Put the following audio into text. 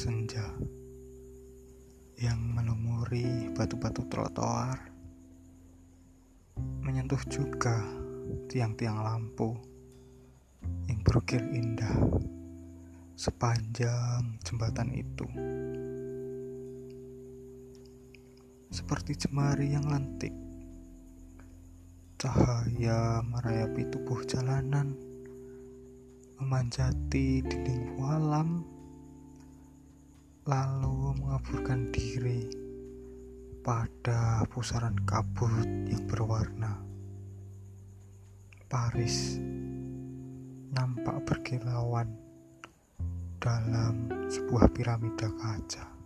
senja yang melumuri batu-batu trotoar, menyentuh juga tiang-tiang lampu yang berukir indah sepanjang jembatan itu. Seperti jemari yang lentik, cahaya merayapi tubuh jalanan, memanjati dinding walam lalu mengaburkan diri pada pusaran kabut yang berwarna. Paris nampak berkilauan dalam sebuah piramida kaca.